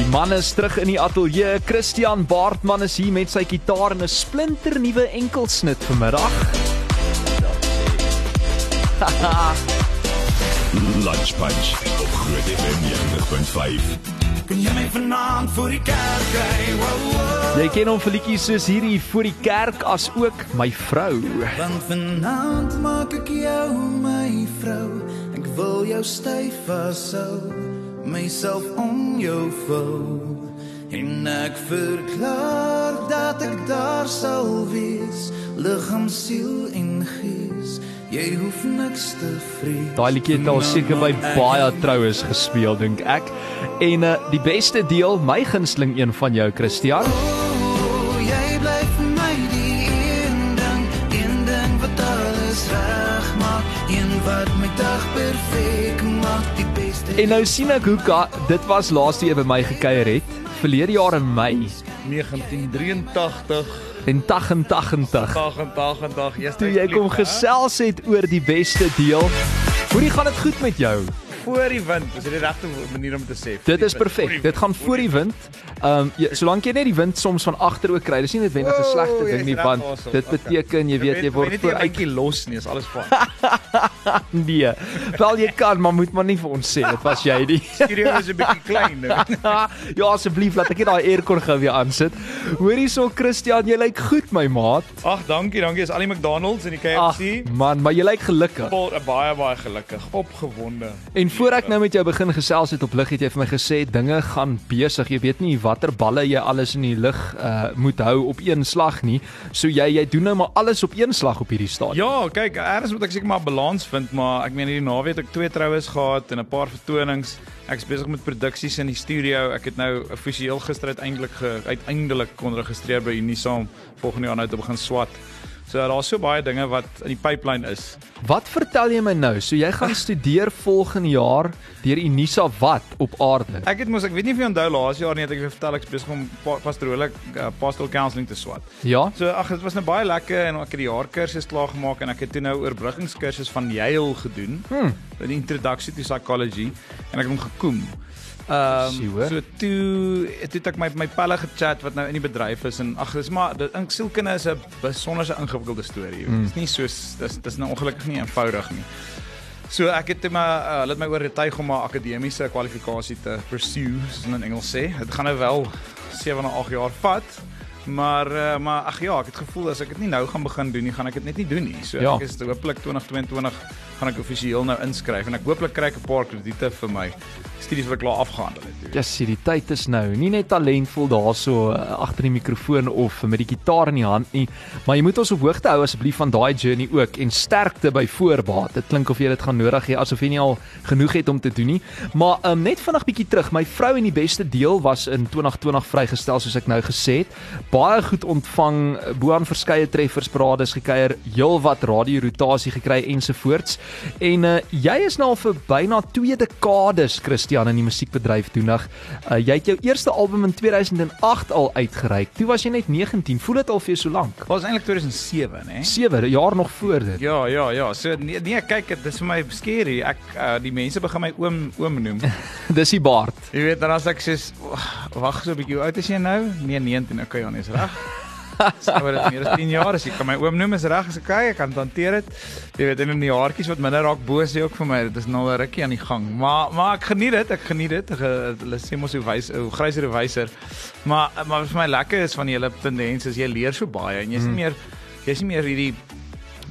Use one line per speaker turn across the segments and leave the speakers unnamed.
Die man is terug in die ateljee. Christian Baartman is hier met sy gitaar en 'n splinternuwe enkelsnit vanmiddag.
Lunch Punch op Groot FM 90.5.
Kun jy my vanaand voor die kerk kry? Wow, wow.
Jy ken hom vir liedjies soos hierdie voor die kerk as ook my vrou.
Want vanaand maak ek jou my vrou. Ek wil jou styf vashou, myself om jou vou. En ek verklaar dat ek daar sal wees, liggaam, siel en gees. Jy hoef niks te vrees.
Daai liedjie het al seker by baie troues gespeel dink ek. En uh, die beste deel, my gunsteling een van jou Christian.
Oh,
En nou sien ek hoe ka, dit was laaste jy by my gekuier het, verlede jaar in Mei
1983
en 88.
88 eers
Toe jy kom gesels het oor die beste deel. Hoe gaan dit goed met jou?
Voor die wind is dit die regte manier om te sê voor
Dit
die
is perfek.
voor die
Dit gaan voor die wind. Ehm um, solank jy net die wind soms van agter ook kry, dis nie noodwendig 'n slegte ding nie want
daarso.
dit beteken jy weet jy word vooruit
bietjie los nie, is alles fyn.
nee. Wel jy kan, maar moet maar nie vir ons sê dit was jy nie.
Studio is 'n bietjie klein
ja asseblief laat ek net daai aircon gou weer aansit. Hoor hierso Christian, jy lyk goed my maat.
Ag, dankie, dankie. Is al die McDonald's en die
Ag
KFC.
man, maar jy lyk gelukkig.
Vol baie baie gelukkig, opgewonde.
En voor ek nou met jou begin gesels het op lig het jy vir my gesê dinge gaan besig. Jy weet nie watter balle jy alles in die lug uh moet hou op een slag nie. So jy jy doen nou maar alles op een slag op hierdie stadium.
Ja, kyk, eers moet ek seker maar balans vind, maar ek meen hierdie naweek het ek twee troues gehad en 'n paar vertonings. Ek is besig met produksies in die studio. Ek het nou offisieel gister uiteindelik ge, uiteindelik kon registreer by Unisa volgende jaar nou te begin swat. So daar's so baie dinge wat in die pipeline is.
Wat vertel jy my nou? So jy gaan studeer volgende jaar deur Unisa wat op aarde?
Ek het mos ek weet nie of jy onthou laas jaar nie het ek vir vertel ek is besig om pa- pastorale uh, pastoral counselling te swat.
Ja.
So ag dit was nou baie lekker en ek het die jaarkursus klaar gemaak en ek het toe nou oorbruggingskursus van Yale gedoen.
Hmm.
Die introduction to psychology en ek het hom gekoem. Ehm
hoor.
so toe toe het ek my my pelle gechat wat nou in die bedryf is en ag dis maar dit in sielkunde is 'n besonderse ingewikkelde storie.
Mm.
Dit is nie soos dis dis nou ongelukkig nie eenvoudig nie. So ek het toe maar uh, laat my oortuig om 'n akademiese kwalifikasie te pursue, soos hulle in Engels sê. Dit gaan nou wel 7 na 8 jaar vat. Maar uh, maar ag ja, ek het gevoel as ek dit nie nou gaan begin doen nie, gaan ek dit net nie doen nie. So
Ja.
ek is hopelik 2022 gaan ek offisieel nou inskryf en ek hooplik kry ek 'n paar krediete vir my studies wat ek klaar afgehandel het.
Ja, sien die tyd is nou. Nie net talentvol daarso uh, agter die mikrofoon of met die gitaar in die hand nie, maar jy moet ons op hoogte hou asseblief van daai journey ook en sterkte by voorbaat. Dit klink of jy dit gaan nodig hê asof jy nie al genoeg het om te doen nie. Maar um, net vinnig bietjie terug. My vrou en die beste deel was in 2020 vrygestel soos ek nou gesê het. Baie goed ontvang, bo aan verskeie treffers parades gekuier, heelwat radio-rotasie gekry ensovoorts. En uh, jy is nou al vir byna 2 dekades Christian in die musiekbedryf toenig. Uh, jy het jou eerste album in 2008 al uitgereik. Toe was jy net 19. Voel dit al vir jou so lank?
Dit was eintlik 2007, hè?
7 jaar nog voor dit.
Ja, ja, ja. So nee, nee kyk, dit is vir my scary. Ek uh, die mense begin my oom oom noem.
Dis die baard.
Jy weet dan as ek sê wag so 'n bietjie, hoe oud is jy nou? Nee, 19. Okay, ja, nee, is reg. Wat dit meer as 10 jaar is. Jy kan my oom noem, is reg, is okay, ek kan hanteer dit. Jy weet en in die jaartjies wat minder raak boos jy ook vir my. Dit is nou 'n rukkie aan die gang. Maar maar ek geniet dit, ek geniet dit. Ge- Hulle sê mos hoe wys hoe gryser hoe wyser. Maar maar vir my lekker is van die hele tendens is jy leer so baie en jy's nie meer jy's nie meer hierdie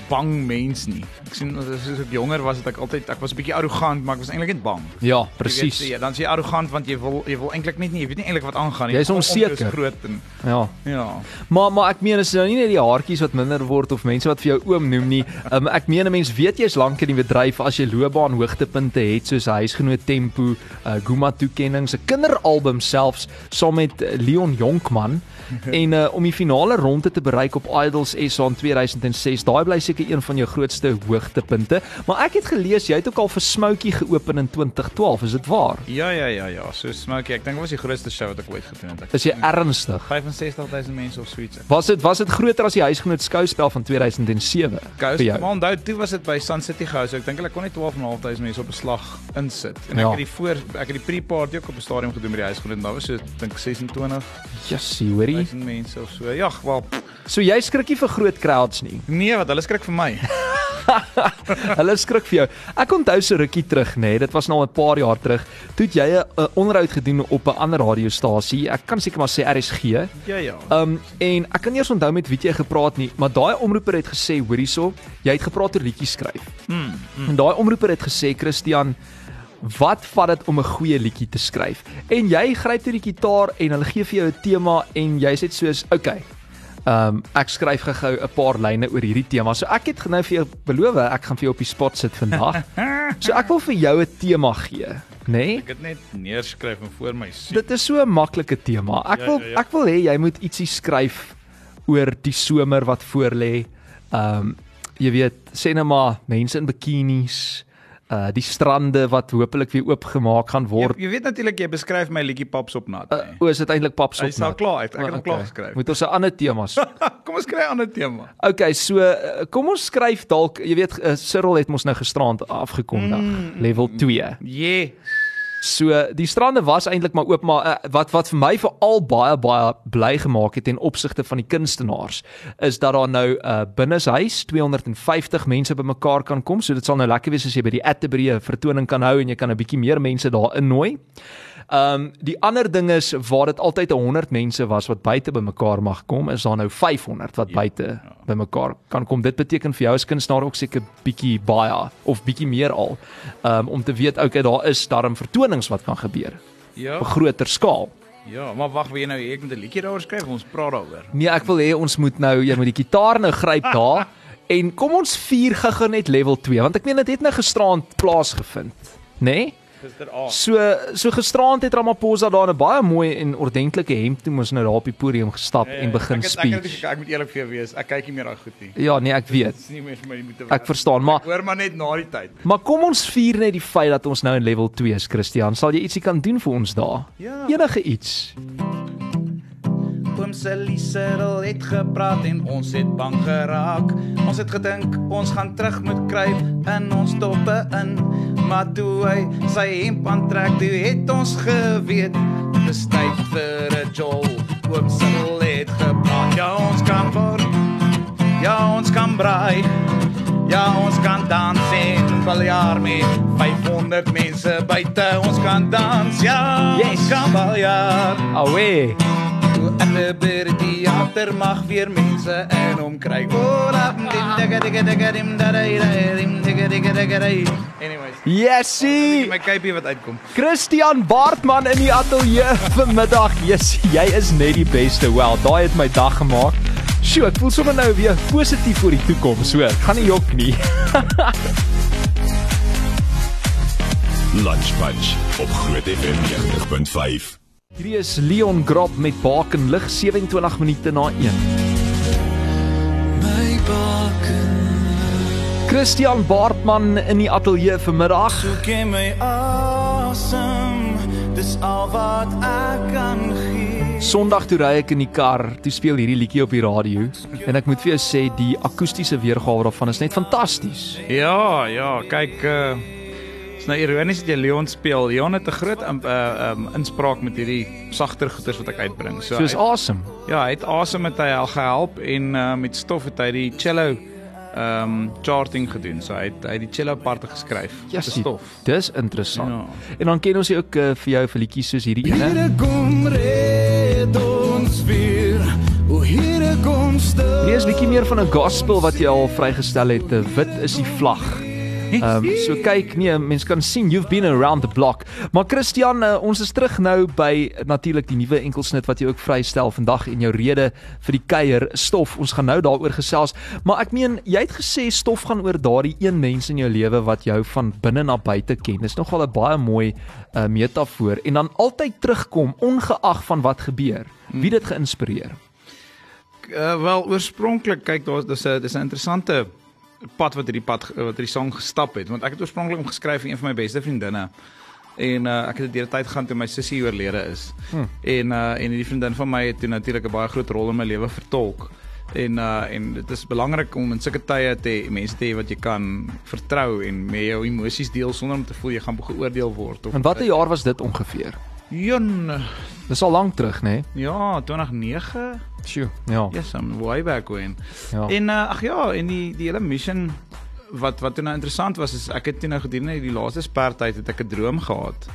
bang mens nie. Ek sien as ek jonger was, het ek altyd ek was 'n bietjie arrogant, maar ek was eintlik net bang.
Ja,
Jy
presies.
ja, dan is jy arrogant want jy wil jy wil eintlik net nie, jy weet nie eintlik wat aangaan nie.
Jy is onseker.
groot en
Ja.
ja.
Maar maar ek meen is nou nie net die haartjies wat minder word of mense wat vir jou oom noem nie. Um, ek meen 'n mens weet jy's lank in die bedryf as jy loopbaan hoogtepunte het soos huisgenoot Tempo, uh, Guma toekenninge, 'n kinderalbum selfs saam met uh, Leon Jonkman en uh, om die finale ronde te bereik op Idols SA in 2006. Daai bly seker een van jou grootste hoogtepunte, maar ek het gelees jy het ook al vir Smokey geopen in 2012, is dit waar?
Ja ja ja ja, so Smokey, ek dink dit was die grootste show wat ek ooit gedoen het. Ek
Is jy ernstig?
65000 mense of so iets.
Was dit was dit groter as die huisgenoot skouspel van 2007
Ghost, maar onthou toe was dit by Sun City gehou, so ek dink hulle kon net 12500 mense op 'n slag insit. En ek
Ja.
het die voor ek het die pre-party ook op 'n stadion gedoen by die huisgenoot en daar was so dink 26000
Jessie, hoorie.
mense of so. Ja, wel,
So jy skrik nie vir groot crowds nie.
nee, wat hulle skrik vir my.
Hulle skrik vir jou. Ek onthou so rukkie terug, nê, nee, dit was nou 'n paar jaar terug, toe het jy 'n onderhoud gedoen op 'n ander radiostasie. Ek kan seker maar sê RSG.
Ja ja.
Um en ek kan nie eens onthou met wie jy gepraat nie, maar daai omroeper het gesê, hoor hierso, jy het gepraat oor liedjies skryf.
Mm,
En daai omroeper het gesê, Christian, wat vat dit om 'n goeie liedjie te skryf? En jy gryp toe die gitaar en hulle gee vir jou 'n tema en jy sê soos, "Oké, Ehm um, ek skryf gou 'n paar lyne oor hierdie tema. So ek het nou vir jou beloof, ek gaan vir jou op die spot sit vandag. so ek wil vir jou 'n tema gee, nê? Nee?
Ek het net neerskryf en voor my sien.
Dit is so 'n maklike tema. Ek
Ja,
wil
ja, ja.
ek wil hê jy moet ietsie skryf oor die somer wat voorlê. Ehm um, jy weet, sê net maar mense in bikinis, uh die strande wat hopelik weer oopgemaak gaan
Jy,
word.
jy weet natuurlik jy beskryf my liedjie Paps op nat.
Uh,
nee.
o, is dit eintlik paps op?
Hy staan klaar uit. Ek het hom klaar geskryf.
Moet ons 'n ander tema soek.
Kom ons kry 'n ander tema.
Okay, so uh, kom ons skryf dalk, jy weet uh, Cyril het mos nou gisterand afgekondig, mm, level 2.
Yeah.
So die strande was eintlik maar oop maar uh, wat wat vir my veral baie baie bly gemaak het ten opsigte van die kunstenaars is dat daar nou uh, binneshuis 250 mense bymekaar kan kom. So dit sal nou lekker wees as jy by die Atterbury 'n vertoning kan hou en jy kan 'n bietjie meer mense daar innooi. Ehm um, die ander ding is waar dit altyd 100 mense was wat buite bymekaar mag kom, is daar nou 500 wat
Ja,
buite
ja.
bymekaar kan kom. Dit beteken vir jou as kunstenaar ook seker bietjie baie of bietjie meer al. Ehm um, om te weet okay, daar is darm vertonings wat kan gebeur
Ja.
op groter skaal.
Ja, maar wag, wil jy nou hê ek moet 'n liedjie daaroor skryf? Ons praat daaroor.
Nee, ek wil hê ons moet nou jy moet die gitaar nou gryp daar en kom ons vier gou net level 2 want ek meen dit het nou gisterand plaasgevind, nê? Nee?
Gister aand.
So so gisterand het Ramaphosa daar 'n baie mooi en ordentlike hemp toe mos nou daar op die podium gestap en begin
ek het, ek, het,
speech.
ek, ek moet eerlik vir jou wees, ek kyk nie meer daai goed nie.
Ja, nee, ek weet.
Dit is nie meer vir my moeite
Ek verstaan, maar
Hoor maar net na die tyd.
maar kom ons vier net die feit dat ons nou in level 2 is, Christian. Sal jy ietsie kan doen vir ons daar?
Ja.
Enige iets.
Oom Cecil het gepraat en ons het bang geraak. Ons het gedink ons gaan terug moet kruip in ons toppe in, maar toe hy sy hemp aantrek, toe het ons geweet dis tyd vir 'n jol. Oom Cecil het gepraat, ja ons kan word. Ja ons kan braai. Ja, ons kan dans en baljaar met 500 mense buite. Ons kan dans, ja,
Yes.
ons kan baljaar.
Awe.
Ek by die teater mag weer mense in hom kry. Anyways,
Yesie.
my kuipie wat uitkom.
Christian Baartman in die ateljee vanmiddag. Yes, jy is net die beste. Wel, daai het my dag gemaak. Sjoe, ek voel sommer nou weer positief vir die toekoms. So, ek gaan nie jok nie.
Lunch Punch op Groot FM 90.5.
Hierdie is Leon Grop met Baken lig 27 minute na 1.
My baken
Christian Baartman in die ateljee vanmiddag.
soek jy my asem dis al wat ek kan gee
Sondag toe ry ek in die kar, toe speel hierdie liedjie op die radio en ek moet vir jou sê die akoestiese weergawe daarvan is net fantasties.
Ja, ja, kyk uh nou ironies dat jy Leon speel. Leon het 'n groot um, uh, um, inspraak met hierdie sagter goeters wat ek uitbring. So
Soos awesome.
ja, hy het asem met hy al gehelp en uh, met stof het hy die cello um charting gedoen. So hy het hy het die cello parte geskryf.
Ja,
Dis stof.
Dis interessant.
Ja.
En dan ken ons jy ook uh, vir jou vir liedjies soos hierdie ene.
Here kom red ons weer o here kom stil
Hier is bietjie meer van 'n gospel wat jy al vrygestel het. Wit is die vlag. Ehm um, so kyk, nee, mense kan sien you've been around the block. Maar Christian, uh, ons is terug nou by natuurlik die nuwe enkelsnit wat jy ook vrystel vandag en jou rede vir die kuier stof. Ons gaan nou daaroor gesels, maar ek meen jy het gesê stof gaan oor daardie een mens in jou lewe wat jou van binne na buite ken. Dis nogal 'n baie mooi uh, metafoor en dan altyd terugkom ongeag van wat gebeur. Wie dit geïnspireer?
Uh, wel oorspronklik kyk daar dis 'n dis 'n interessante pad wat hierdie pad wat hierdie song gestap het want ek het oorspronklik hom geskryf vir een van my beste vriendinne. En uh, ek het deur die tyd gaan toe my sussie oorlede is. Hmm. En uh en die vriendin van my het toe natuurlik 'n baie groot rol in my lewe vertolk. En uh en dit is belangrik om in sulke tye te hê mense te hê wat jy kan vertrou en met jou emosies deel sonder om te voel jy gaan geoordeel word of
En watter jaar was dit ongeveer?
Jon
Dis al lank terug, nê? Nee?
ja 2009
Sjoe, ja.
yes I'm way back when
Ja.
En uh, ag ja, en die die hele mission wat wat toe nou interessant was is ek het toe nou gedurende die laaste spertyd het ek 'n droom gehad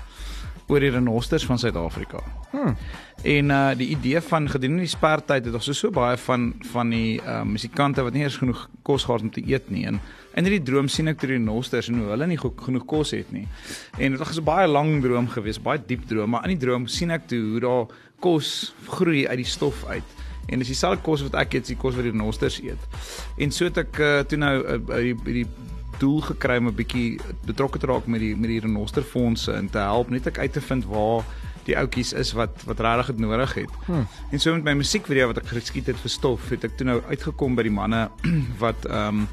oor die renosters van Suid-Afrika.
Hmm.
En uh die idee van gedurende die spertyd het ons so so baie van van die uh musikante wat nie eers genoeg kos gehad om te eet nie en in hierdie droom sien ek die renosters en hoe hulle nie go- genoeg kos het nie. En dit was 'n baie lang droom geweest, baie diep droom, maar in die droom sien ek toe hoe daar kos groei uit die stof uit. En dis dieselfde kos wat ek eet, is die kos wat die renosters eet. En so het ek uh, toe nou uh, die die doel gekry om 'n bietjie betrokke te raak met die met die renosterfondse en te help net ek uit te vind waar die ouetjies is wat wat regtig dit nodig het. Hmm. En so met my musiekvideo wat ek geskiet het vir stof, het ek toe nou uitgekom by die manne wat ehm um,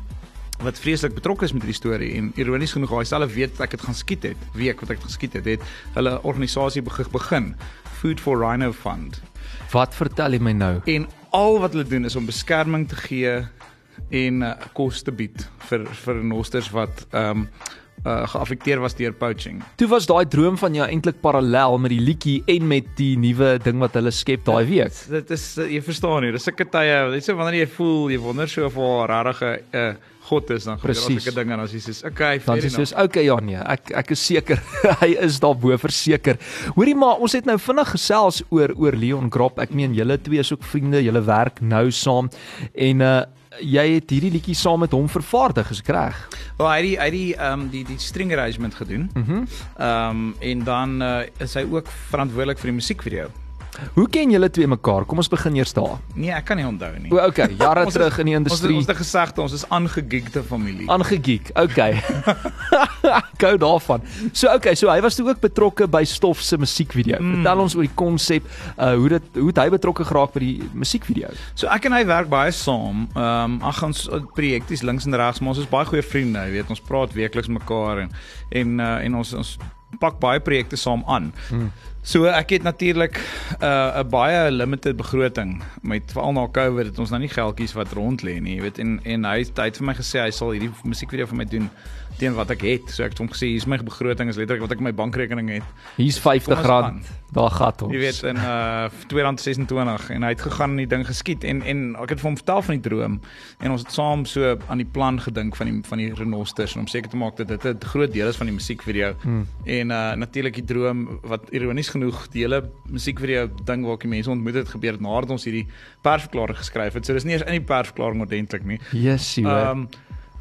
wat vreeslik betrokke is met hierdie storie en ironies genoeg daai selfe weet ek dit gaan skiet het, week wat ek dit geskiet het, het hulle organisasie beg- begin, Food for Rhino Fund.
Wat vertel jy my nou?
En al wat hulle doen is om beskerming te gee en uh, kos te bied vir vir renosters wat ehm um, uh, geaffekteer was deur poaching.
Toe was daai droom van jou eintlik parallel met die liedjie en met die nuwe ding wat hulle skep daai week.
Dit is uh, jy verstaan nie, dis sulke tye, net so wanneer jy voel jy wonder so of regtig 'n uh, God is dan gebeur sulke dinge en as jy sê okay,
Dan sê soos
enough.
okay ja nee, ek ek is seker hy is daarbo verseker. Hoorie maar ons het nou vinnig gesels oor oor Leon Grop. Ek meen julle twee is ook vriende, julle werk nou saam en uh jy het hierdie liedjie saam met hom vervaardig, is reg?
Wel hy het die hy het die ehm um, die die string arrangement gedoen.
Mhm.
Ehm um, en dan uh, is hy ook verantwoordelik vir die musiekvideo.
Hoe ken julle twee mekaar? Kom ons begin eers daar.
Nee, ek kan nie onthou nie.
O, okay, jare
Ons is-
terug in die
Ons
industrie.
ons het gesegde ons is aangegeekte familie.
aangegeek. Okay. Gou daarvan. So okay, so hy was toe ook betrokke by Stof se musiekvideo. Mm. Vertel ons oor die konsep, uh hoe dit hoe het hy betrokke geraak by die musiekvideo?
So ek en hy werk baie saam. Ehm um, ag ons projekties links en regs, maar ons is baie goeie vriende, jy weet, ons praat weekliks mekaar en en uh, en ons ons pak baie projekte saam aan. Hmm. So ek het natuurlik 'n uh, 'n baie limited begroting met veral na Covid het ons nou nie geldjies wat rond lê nie, jy weet en en hy het het vir my gesê hy sal hierdie musiekvideo vir my doen teen wat ek het. So ek het hom gesê hier's my begroting is letterlik wat ek my bankrekening het.
Hier's
Kom
R50.
ons aan.
Daar gat ons.
Jy weet in uh R226 en hy het gegaan en die ding geskiet en en ek het vir hom vertel van die droom en ons het saam so aan die plan gedink van die van die renosters en om seker te maak dat dit 'n groot deel is van die musiekvideo. Hmm. En uh natuurlik die droom wat ironies genoeg die hele musiekvideo ding waar ek die mense ontmoet het gebeur nadat ons hierdie persverklaring geskryf het. So dis nie eers in die persverklaring ordentlik nie.
Jessie.
Ehm
Um,
um,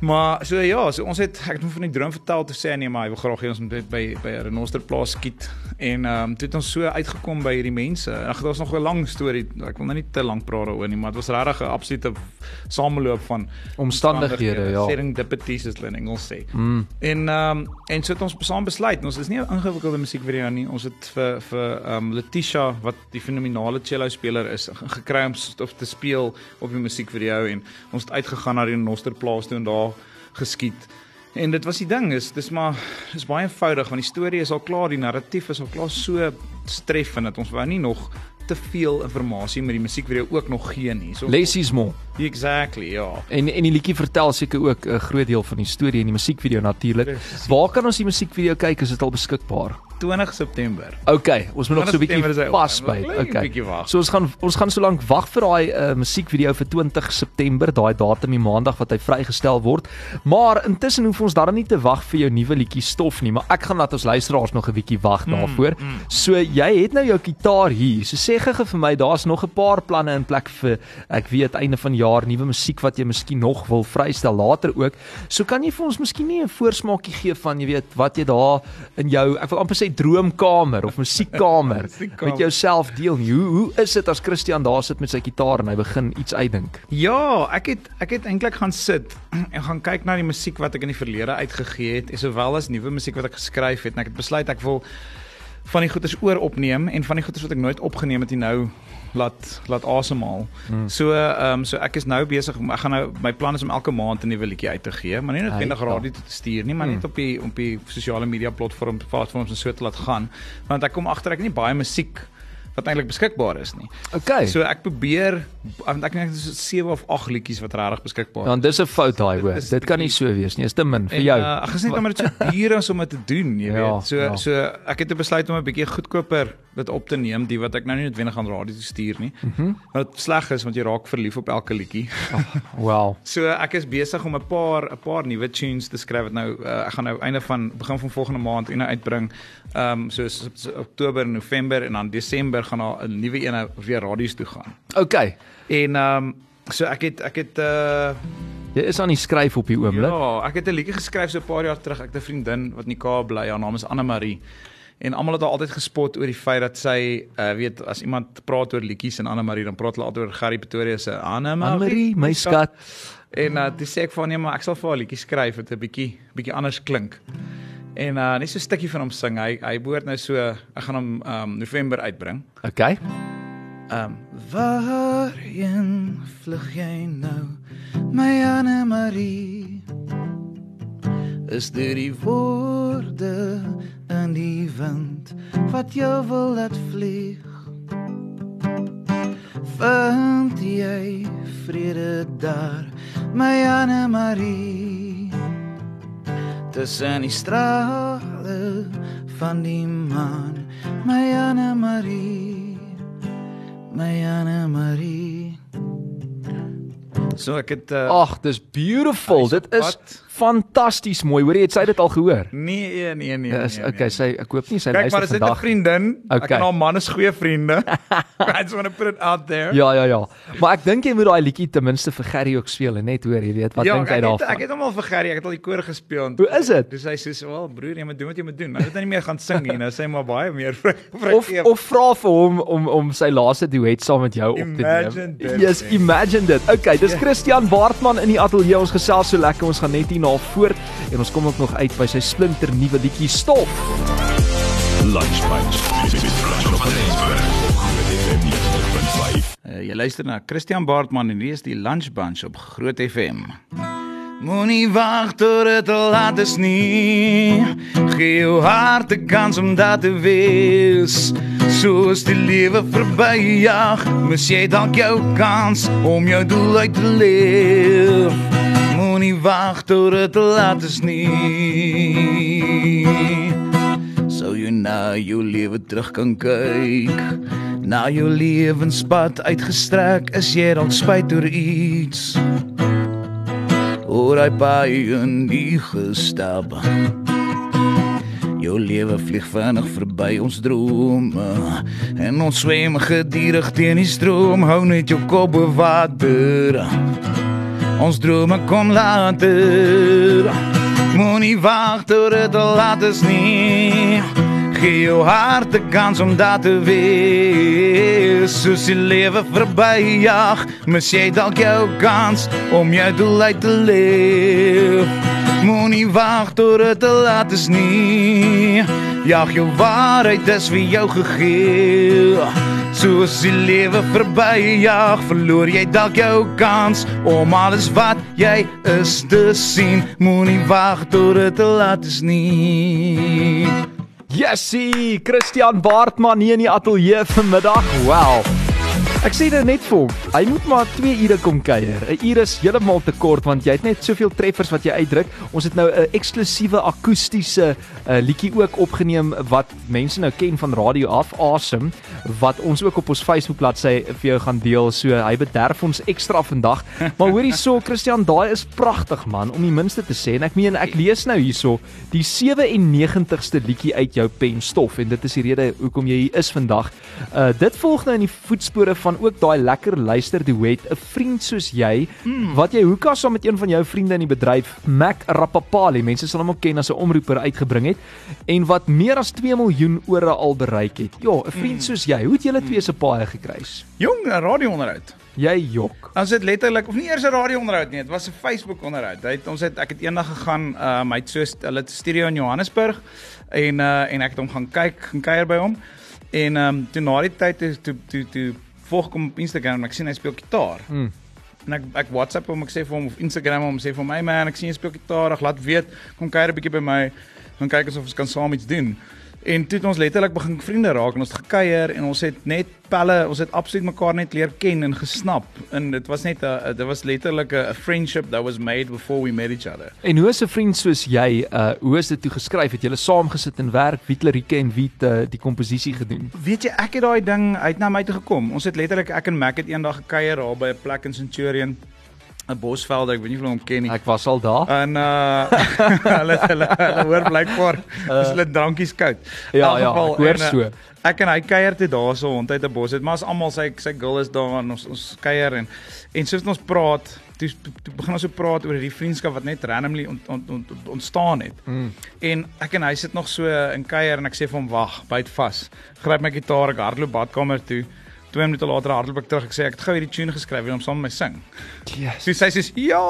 maar so ja, so ons het ek het hom van die droom vertel te sê nee, maar hy wil graag hê ons moet dit by by 'n renoster plaas skiet en ehm um, toe het ons so uitgekom by hierdie mense. Ag daar's nog 'n lang storie. Ek wil nou nie te lank praat daaroor nie, maar dit was regtig 'n absolute sameloop van
Omstandighede, ja.
Serendipities is hulle in Engels sê.
mm,
En ehm um, en so het ons saam besluit. Ons is nie 'n ingewikkelde musiekvideo nie. Ons het vir vir ehm um, Letitia wat die fenominale cello speler is ge- gekry om of te speel op die musiekvideo en ons het uitgegaan na die Nosterplaas toe en daar geskiet. En dit was die ding is dis maar dis baie eenvoudig want die storie is al klaar, die narratief is al klaar so streffend dat ons wou nie nog te veel inligting met die musiekvideo ook nog gee nie. So
Lessies mo.
exactly, ja.
En en die liedjie vertel seker ook 'n groot deel van die storie en die musiekvideo natuurlik. Waar kan ons die musiekvideo kyk? Is dit al beskikbaar?
20 September.
Okay, ons moet nog so 'n
20 September is hy
bietjie vasbyt. Okay.
bietjie wag.
So ons gaan ons gaan so lank wag vir daai uh, musiekvideo vir 20 September, daai datum die maandag wat hy vrygestel word. Maar intussen hoef ons dan nie te wag vir jou nuwe liedjie stof nie, maar ek gaan laat ons luisteraars nog 'n bietjie wag
Mm,
daarvoor. So jy het nou jou kitaar hier. So sê gou vir my, daar's nog 'n paar planne in plek vir ek weet einde van jaar nuwe musiek wat jy miskien nog wil vrystel later ook. So kan jy vir ons miskien nie 'n voorsmaakie gee van jy weet wat jy daar in jou ek wil amper sê droomkamer of musiekkamer met jouself deel nie. Hoe hoe is dit as Christian daar sit met sy kitaar en hy begin iets uitdink?
Ja, ek het ek het eintlik gaan sit en gaan kyk na die musiek wat ek in die verlede uitgegee het, sowel as nuwe musiek wat ek geskryf het en ek het besluit ek wil van die goeders oor opneem en van die goeders wat ek nooit opgeneem het, hier nou laat laat asemhaal.
Hmm.
So ehm um, so ek is nou besig om ek gaan nou my plan is om elke maand 'n nuwe liedjie uit te gee, maar nie noodwendig
Ai, ja.
radio toe te stuur nie, maar
Hmm.
net op die op die sosiale media platform platforms en so te laat gaan, want ek kom agter ek het nie baie musiek wat eintlik beskikbaar is nie.
Okay.
So ek probeer want ek dink dit is 7 of 8 liedjies wat regtig beskikbaar is.
Dan dis 'n fout daai
Dit
hoor. Dit kan nie so wees nie. Is te min vir
En,
jou.
Uh, ag, is net omdat dit so duur is om dit te doen, jy
Ja,
weet. So
ja.
so ek het besluit om 'n bietjie goedkoper dit op te neem, die wat ek nou nie noodwendig aan radio toe stuur nie.
Mhm.
Wat sleg is want jy raak verlief op elke liedjie.
Wow.
So ek is besig om 'n paar 'n paar nuwe tunes te skryf wat nou uh, ek gaan nou einde van begin van volgende maand en uitbring. Ehm um, so, so, so Oktober, November en dan Desember gaan daar 'n nuwe een weer radios toe gaan.
Okay.
En ehm um, so ek het ek het uh
Jy is aan die skryf op die oomblik.
Ja, ek het 'n liedjie geskryf so 'n paar jaar terug. Ek het 'n vriendin wat in die Kaap bly. Haar naam is Anne Marie. En almal het haar altyd gespot oor die feit dat sy uh weet as iemand praat oor liedjies en Anne Marie dan praat hulle altyd oor Gary Pretoria se Anne Marie.
My skat.
En uh toe sê ek haar nee, maar ek sal vir haar liedjie skryf wat 'n bietjie bietjie anders klink. En uh net so 'n stukkie van hom sing. Hy hy behoort nou so ek gaan hom um November uitbring.
Okay.
Um
Waarheen vlug jy nou, my Anne Marie? Is dit die woorde in die wind wat jou wil laat vlieg? Vind jy vrede daar, my Anne Marie? Tussen die strale van die maan, my Anne Marie. My Anne Marie.
so ek het uh,
Ag, dis beautiful.
Is
Dit is
pad.
Fantasties mooi. Hoor jy, het sy dit al gehoor?
nee nee nee.
Ja, is
nee,
okay,
nee.
sy ek hoop nie sy
Kyk maar,
luister
is dit 'n
vandag.
vriendin? Ek
Okay.
en haar man is goeie vriende. I just want to put it out there.
Ja, ja, ja. Maar ek dink jy moet daai liedjie ten minste vir Gerry ook speel en net hoor, jy weet, wat
ja,
dink
ek het,
daarvan?
ek het hom al vir Gerry, ek het al die koor gespeel. en-
Hoe is dit?
Dis hy sê, "Wel, broer, jy moet doen wat jy moet doen." Hy het nou nie meer gaan sing nie. Nou sê hy maar baie meer vir vir
Of of vra vir hom om om sy laaste duet saam met jou op te
Imagine
neem.
dit,
Yes, imagine dit. Okay, dis
Ja.
Christian Baartman in die ateljee. Ons gesels so lekker. Ons gaan net hier na voort en ons kom ook nog uit by sy splinter nuwe liedjie Stof.
Lunch Punch. Dit is Flash op Johannesburg. Groot FM 90.5.
Uh, jy luister na Christian Baartman en hier is die Lunch Bunch op Groot FM.
Moenie wag tot dit te laat is nie. Gee jou hart 'n kans om dat te wees. Soos die lewe verbyjag, mis jy dalk jou kans om jou doel uit te leef. Moenie wag tot dit laat is nie. Sou jy na jou lewe terug kan kyk? Na jou lewenspad uitgestrek Is jy dalk spyt oor iets? Oor hy baie nie gestap Jou lewe vlieg vinnig verby ons drome. En ons swem gedierig teen die stroom. Hou net jou kop bo water Ons drome kom later. Moenie wag tot dit te laat is nie. Gee jou hart 'n kans om dat te wees. Soos die lewe verby jag Mis jy dalk jou kans om jou doel uit te leef. Moenie wag tot dit te laat is nie. Jag jou waarheid is vir jou gegee Soos die lewe verby jag Verloor jy dalk jou kans Om alles wat jy is te sien Moenie wag tot dit te laat is nie
Yesie, Christian Baartman hier in die ateljee vanmiddag. Wow. Ek sê dit net vir hom. Hy moet maar 2 ure kom kuier. 'n Uur is heeltemal te kort want jy het net soveel treffers wat jy uitdruk. Ons het nou 'n eksklusiewe akoestiese uh, liedjie ook opgeneem wat mense nou ken van radio af, Awesome, wat ons ook op ons Facebook bladsy vir jou gaan deel. So hy bederf ons ekstra vandag. Maar hoorie so, Christian, daai is pragtig man, om die minste te sê. En ek meen ek lees nou hierso die 97ste liedjie uit jou pen stof en dit is die rede hoekom jy hier is vandag. Uh dit volg nou in die voetspore van ook daai lekker luister duet 'n vriend soos jy mm. wat jy hoeka saam met een van jou vriende in die bedryf Mac Rapapali mense sal hom ook ken as 'n omroeper uitgebring het en wat meer as 2 miljoen ore al bereik het. Ja, 'n vriend mm. soos jy, hoe het julle twee se paai gekruis?
Jong, 'n radio-onderhoud.
Jy jok.
Ons het letterlik of nie eers 'n radio-onderhoud nie, dit was 'n Facebook-onderhoud. Hy het ons het ek het eendag gegaan, um, hy het so hulle het studio in Johannesburg. En uh en ek het hom gaan kyk, gaan kuier by hom. En ehm um, toe na die tyd toe toe toe, toe volg ek hom op Instagram en ek sien hy speel gitaar.
Mm.
En ek ek WhatsApp hom, ek sê vir hom of Instagram hom sê vir my man, ek sien jy speel gitaar, ag laat weet, kom kuier 'n bietjie by my. Dan kyk ons of ons kan saam iets doen. En toe het ons letterlik begin vriende raak en ons het gekuier en ons het net pelle, ons het absoluut mekaar net leer ken en gesnap. En dit was net 'n dit was letterlik 'n friendship that was made before we met each other.
En hoe is 'n vriend soos jy, uh hoe is dit toe geskryf? Het julle saam gesit en werk? Wie lirieke en wie het uh, die komposisie gedoen?
Weet jy, ek het daai ding uit na my toe gekom. Ons het letterlik ek en Mac het eendag gekuier daar by 'n plek in Centurion, 'n Bosveld, ek weet nie of jy hom ken nie.
Ek was al daar.
En uh hulle hulle hulle hoor blykbaar dis hulle drankies koud.
Ja, ja,
geval,
ek hoor
en, uh,
so.
Ek en hy kuier toe daarso rond uit 'n bos. Dit maar as almal sy sy girl is daar en ons ons kuier en en soos ons praat, toe, toe begin ons so praat oor hierdie vriendskap wat net randomly ont, ont, ont, ont, ontstaan het.
Mm.
En ek en hy sit nog so in kuier en ek sê vir hom wag, byt vas. Gryp my gitaar, ek hardloop badkamer toe. Twee minute later hardloop ek terug. Ek sê ek het gou hierdie tune geskryf en hom saam met my sing.
Yes.
So sy sê ja,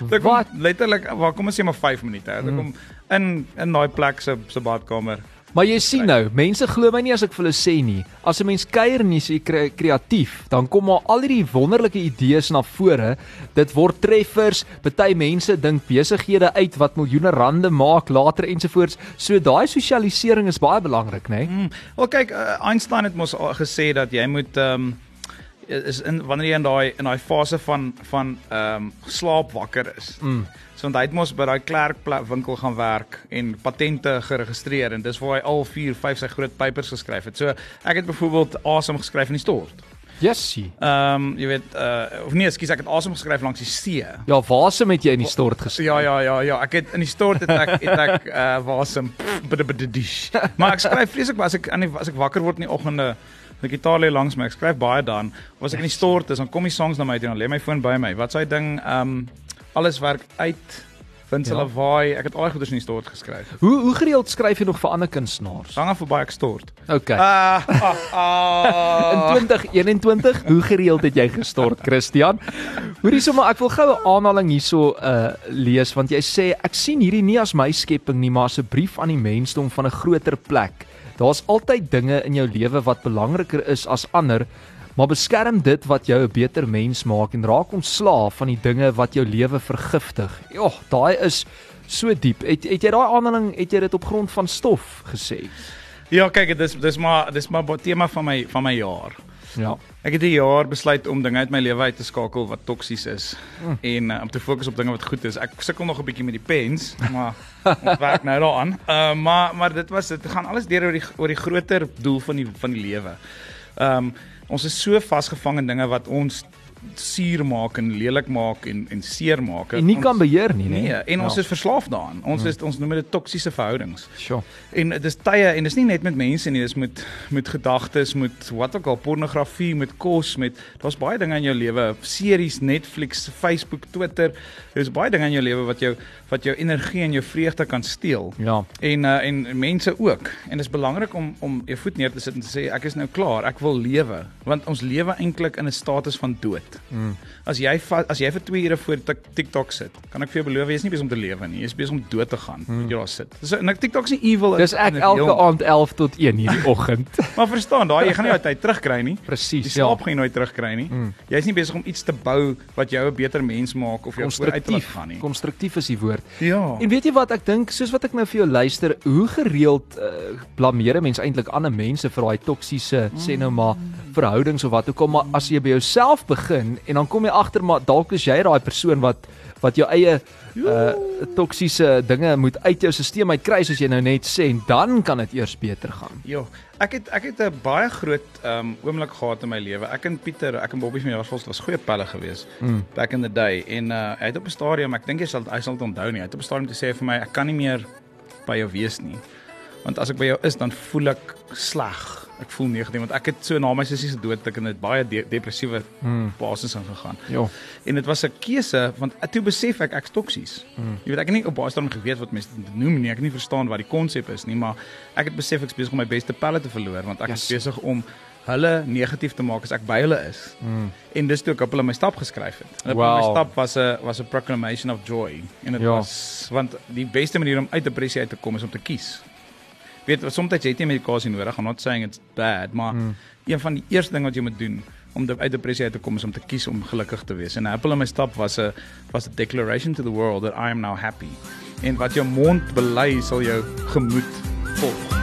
dit kom letterlik, waar kom ons sê maar 5 minute. Dit kom in in daai plek se se badkamer.
Maar jy sien nou, mense glo my nie as ek vir hulle sê nie. As 'n mens kuier en jy's kre kreatief, dan kom maar al hierdie wonderlike idees na vore. Dit word treffers. Party mense dink besighede uit wat miljoene rande maak later ensovoorts. So daai sosialisering is baie belangrik, né? Nee?
Mm. Wel kyk, uh, Einstein het mos gesê dat jy moet ehm um, is in wanneer jy in daai in daai fase van van ehm um, slaap wakker is.
Mm.
So want hy het mos by daai klerk winkel gaan werk en patente geregistreer en dis waar hy al 4, 5 sy groot papers geskryf het. So ek het byvoorbeeld asem geskryf in die stort.
Jessie.
Ehm um, jy weet uh of nee, ekskuus, ek het asem geskryf langs die see.
Ja, wasem het jy in die stort geskryf.
Ja ja ja ja, ek het in die stort het ek het ek uh wasem. Maar ek skryf vreeslik as ek aan die as ek wakker word in die oggende die gitaar lê langs my, ek skryf baie dan. Of as ek in die stort is, dan kom die songs na my toe en dan lê my foon by my. Wat s'hy ding ehm um, alles werk uit. Vind
Ja.
waai. Ek het al die goeders in die stort geskryf.
Hoe hoe gereeld skryf jy nog vir ander kunstenaars?
Sange verby ek stort.
Okay.
Ah ah, ah.
In 2021, hoe gereeld het jy gestort, Christian? Hoorie sommer, ek wil gou 'n aanhaling hierso uh lees want jy sê ek sien hierdie nie as my skepping nie, maar as 'n brief aan die mensdom van 'n groter plek. Daar's altyd dinge in jou lewe wat belangriker is as ander, maar beskerm dit wat jou 'n beter mens maak en raak ontslaaf van die dinge wat jou lewe vergiftig. Ja, daai is so diep. Het het jy daai aanhaling, het jy dit op grond van stof gesê?
Ja, kyk, dis dis maar dis maar 'n tema van my van my jaar.
Ja.
Ek het 'n jaar besluit om dinge uit my lewe uit te skakel wat toksies is
Mm.
en uh, om te fokus op dinge wat goed is. Ek sukkel nog 'n bietjie met die pens, maar ons werk nou daaraan. Uh maar maar dit was dit gaan alles deur oor die oor die groter doel van die van die lewe. Um ons is so vasgevang in dinge wat ons suur maak en lelik maak en en seer maak.
En nie
Ons-
kan beheer nie, nee.
Nee, en ons is verslaaf daaraan. Ons is ons noem dit toksiese verhoudings.
Sure.
En dis tye en dis nie net met mense nie, dis met met gedagtes, met wat ook al, pornografie, met kos, met daar's baie dinge in jou lewe, series, Netflix, Facebook, Twitter. Daar's baie dinge in jou lewe wat jou wat jou energie en jou vreugde kan steel.
Ja.
En uh, en mense ook. En dit is belangrik om om jou voet neer te sit en te sê ek is nou klaar, ek wil lewe, want ons lewe eintlik in 'n status van dood.
Mm.
As jy as jy vir 2 ure voor Tik- TikTok sit, kan ek vir jou beloof jy is nie besig om te lewe nie, jy is besig om dood te gaan. Mm. Jy daar sit. So en ek TikTok is nie evil.
Dis ek elke
heel-
aand 11 tot 1 hierdie oggend.
Maar verstaan, daai jy gaan nie daai tyd terugkry nie.
Presies, ja.
slaap gaan jy nooit terugkry nie.
Mm.
Jy's nie besig om iets te bou wat jou 'n beter mens maak of jou vooruit laat gaan nie.
Konstruktief is die woord.
Ja.
En weet jy wat ek dink, soos wat ek nou vir jou luister, hoe gereeld uh, blameer mense eintlik ander mense vir daai toksiese sê nou maar verhoudings of wat ook al, maar as jy by jouself begin en dan kom jy agter maar dalk is jy daai persoon wat wat jou eie uh toksiese dinge moet uit jou stelsel uitkry soos jy nou net sê en dan kan dit eers beter gaan.
Ja, ek het ek het 'n baie groot um oomblik gehad in my lewe. Ek en Pieter, ek en Bobbie van Jaarsveld was goeie pelle geweest
Mm.
back in the day en uh hy het op 'n stadium, ek dink jy sal hy sal dit onthou nie. Hy het op 'n stadium gesê vir my ek kan nie meer by jou wees nie. Want as ek by jou is, dan voel ek sleg. Ek voel negatief want ek het so na my sussie se dood ek in 'n baie de depressiewe
Mm.
basis ingegaan.
Ja.
En dit was 'n keuse want toe besef ek ek's toksies.
Mm.
Jy weet ek het nie op baie stadium geweet wat mense noem nie. Ek het nie verstaan wat die konsep is nie, maar ek het besef ek's besig om my beste pelle te verloor want ek
Yes.
is besig om hulle negatief te maak as ek by hulle is.
Mm.
En dis toe ek op hulle my stap geskryf het. En op
Wow.
my stap was 'n was 'n proclamation of joy en dit
Ja.
was want die beste manier om uit depressie uit te kom is om te kies. Weet soms het jy medikasie nodig. I'm not saying it's bad, maar mm. een van die eerste ding wat jy moet doen om de, uit depressie uit te kom is om te kies om gelukkig te wees. En 'n appel in my stap was 'n was 'n declaration to the world that I am now happy. En wat jou mond bely sal jou gemoed volg.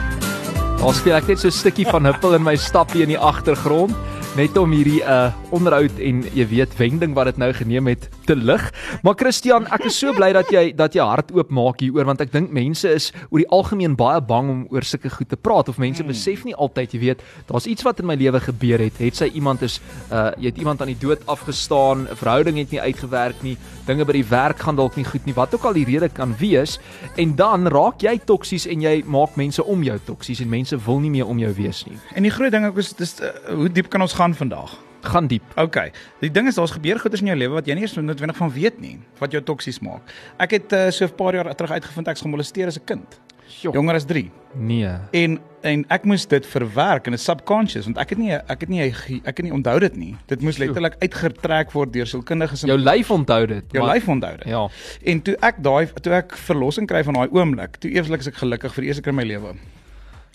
Daar speel ek net so 'n stukkie van huppel in my stappie in die agtergrond net om hierdie uh onderhoud en jy weet wending wat dit nou geneem het te lig. Maar Christian, ek is so bly dat jy dat jy hart oop maak hieroor want ek dink mense is oor die algemeen baie bang om oor sulke goed te praat of mense hmm. besef nie altyd jy weet daar's iets wat in my lewe gebeur het. Het sy iemand is uh jy het iemand aan die dood afgestaan, 'n verhouding het nie uitgewerk nie, dinge by die werk gaan dalk nie goed nie, wat ook al die rede kan wees en dan raak jy toksies en jy maak mense om jou toksies en mense wil nie meer om jou wees nie.
En die groot ding ek is dis uh, hoe diep kan ons gaan vandag?
Gaan diep.
OK. Die ding is daar's gebeur goeders in jou lewe wat jy nie eens noodwendig van weet nie, wat jou toksies maak. Ek het uh, so 'n paar jaar terug uitgevind ek's gemolesteer as 'n kind. Jo. Jonger as 3.
Nee.
En en ek moes dit verwerk in 'n subconscious want ek het nie ek het nie ek het nie onthou dit nie. Dit moes letterlik uitgetrek word deur sielkundiges.
Jou lyf onthou dit.
Jou lyf onthou dit.
Ja.
En toe ek daai toe ek verlossing kry van daai oomblik, toe eerslik is ek gelukkig vir die eerste keer in my lewe.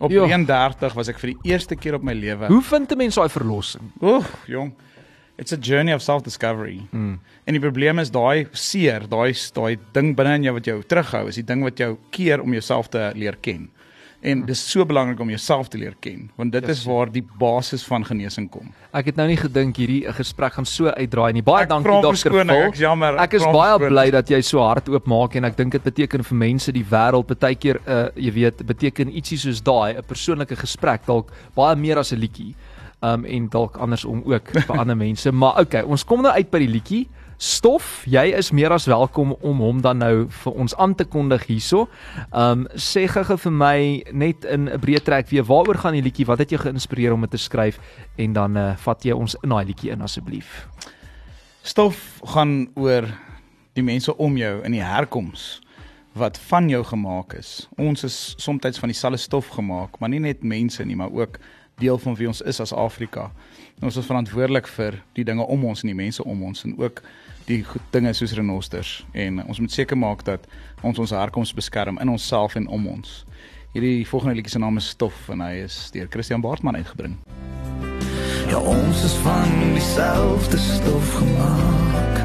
Op jo. 31 was ek vir die eerste keer op my lewe.
Hoe vind 'n mens daai verlossing?
Oeg, jong. It's a journey of self-discovery. Mm. En die probleem is daai seer, daai daai ding binne in jou wat jou terughou, is die ding wat jou keer om jouself te leer ken. En dis so belangrik om jouself te leer ken, want dit yes. is waar die basis van genesing kom.
Ek het nou nie gedink hierdie gesprek gaan so uitdraai nie. Baie ek dankie dokter Vol.
Ek jammer.
Ek is baie bly dat jy so hard oopmaak en ek dink dit beteken vir mense die wêreld baie keer uh jy weet, beteken ietsie soos daai, 'n persoonlike gesprek dalk baie meer as 'n liedjie. Um en dalk andersom ook vir ander mense, maar okay, ons kom nou uit by die liedjie. Stof, jy is meer as welkom om hom dan nou vir ons aan te kondig hierso. Um sê gou vir my net in 'n breë trek weer waaroor gaan die liedjie? Wat het jou geïnspireer om dit te skryf? En dan uh, vat jy ons in daai liedjie in asseblief.
Stof gaan oor die mense om jou in die herkoms wat van jou gemaak is. Ons is soms van dieselfde stof gemaak, maar nie net mense nie, maar ook deel van wie ons is as Afrika. Ons is verantwoordelik vir die dinge om ons en die mense om ons en ook die dinge soos renosters en ons moet seker maak dat ons ons herkoms beskerm in onsself en om ons. Hierdie volgende liedjie se naam is Stof en hy is deur Christian Baartman uitgebring.
Ja ons is van dieselfde stof gemaak.